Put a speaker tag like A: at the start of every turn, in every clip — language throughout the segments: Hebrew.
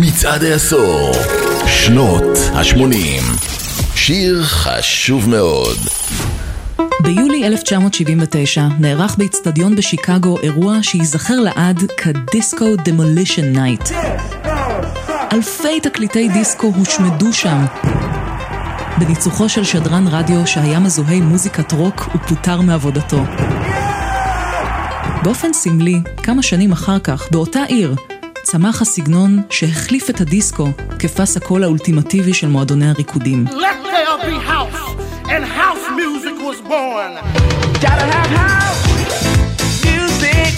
A: מצעד העשור, שנות ה-80. שיר חשוב מאוד.
B: ביולי 1979 נערך באיצטדיון בשיקגו אירוע שייזכר לעד כ Disco Demolition Night. אלפי תקליטי דיסקו הושמדו שם. בניצוחו של שדרן רדיו שהיה מזוהה מוזיקת רוק ופוטר מעבודתו. באופן סמלי, כמה שנים אחר כך, באותה עיר, צמח הסגנון שהחליף את הדיסקו כפס הקול האולטימטיבי של מועדוני הריקודים. Let there be house, and house music was born. Gotta have house music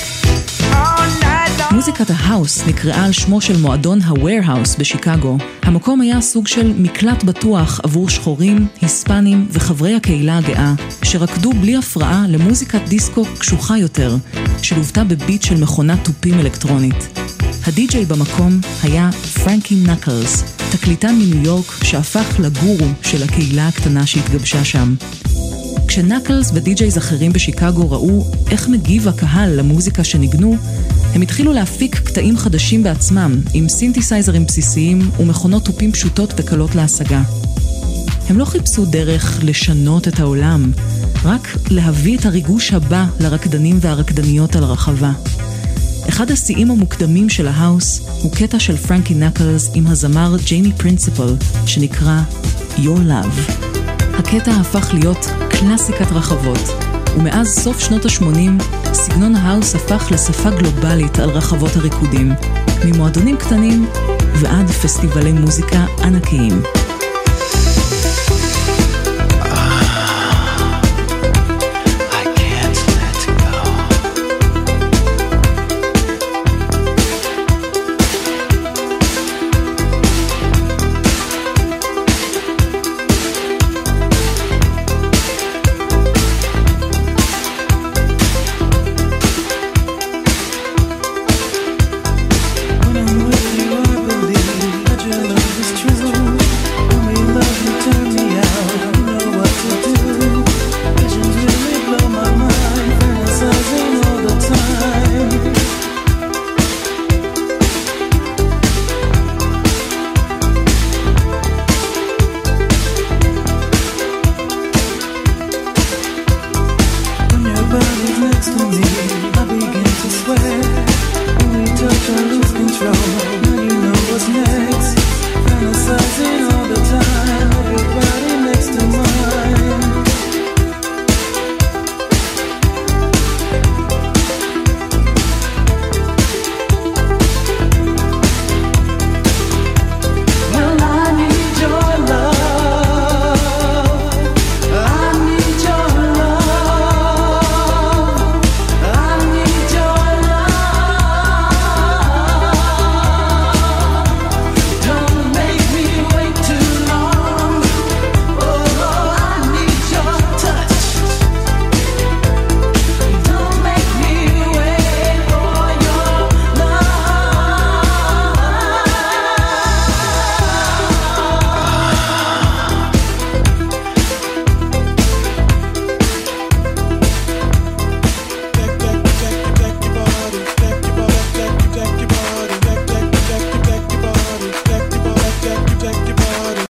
B: all night long. מוזיקת ההאוס נקראה על שמו של מועדון ה-Warehouse בשיקגו. המקום היה סוג של מקלט בטוח עבור שחורים, היספנים וחברי הקהילה הגאה, שרקדו בלי הפרעה למוזיקת דיסקו קשוחה יותר, שלוותה בביט של מכונת תופים אלקטרונית. הדי-ג'יי במקום היה פרנקי נקלס, תקליטן מניו יורק שהפך לגורו של הקהילה הקטנה שהתגבשה שם. כשנקלס ודי-ג'ייז אחרים בשיקגו ראו איך מגיב הקהל למוזיקה שניגנו, הם התחילו להפיק קטעים חדשים בעצמם, עם סינתסייזרים בסיסיים ומכונות תופים פשוטות וקלות להשגה. הם לא חיפשו דרך לשנות את העולם, רק להביא את הריגוש הבא לרקדנים והרקדניות על הרחבה. אחד השיאים המוקדמים של ההאוס הוא קטע של פרנקי נקלס עם הזמר ג'יימי פרינסיפל, שנקרא Your Love. הקטע הפך להיות קלאסיקת רחבות, ומאז סוף שנות ה-80, סגנון ההאוס הפך לשפה גלובלית על רחבות הריקודים, ממועדונים קטנים ועד פסטיבלי מוזיקה ענקיים.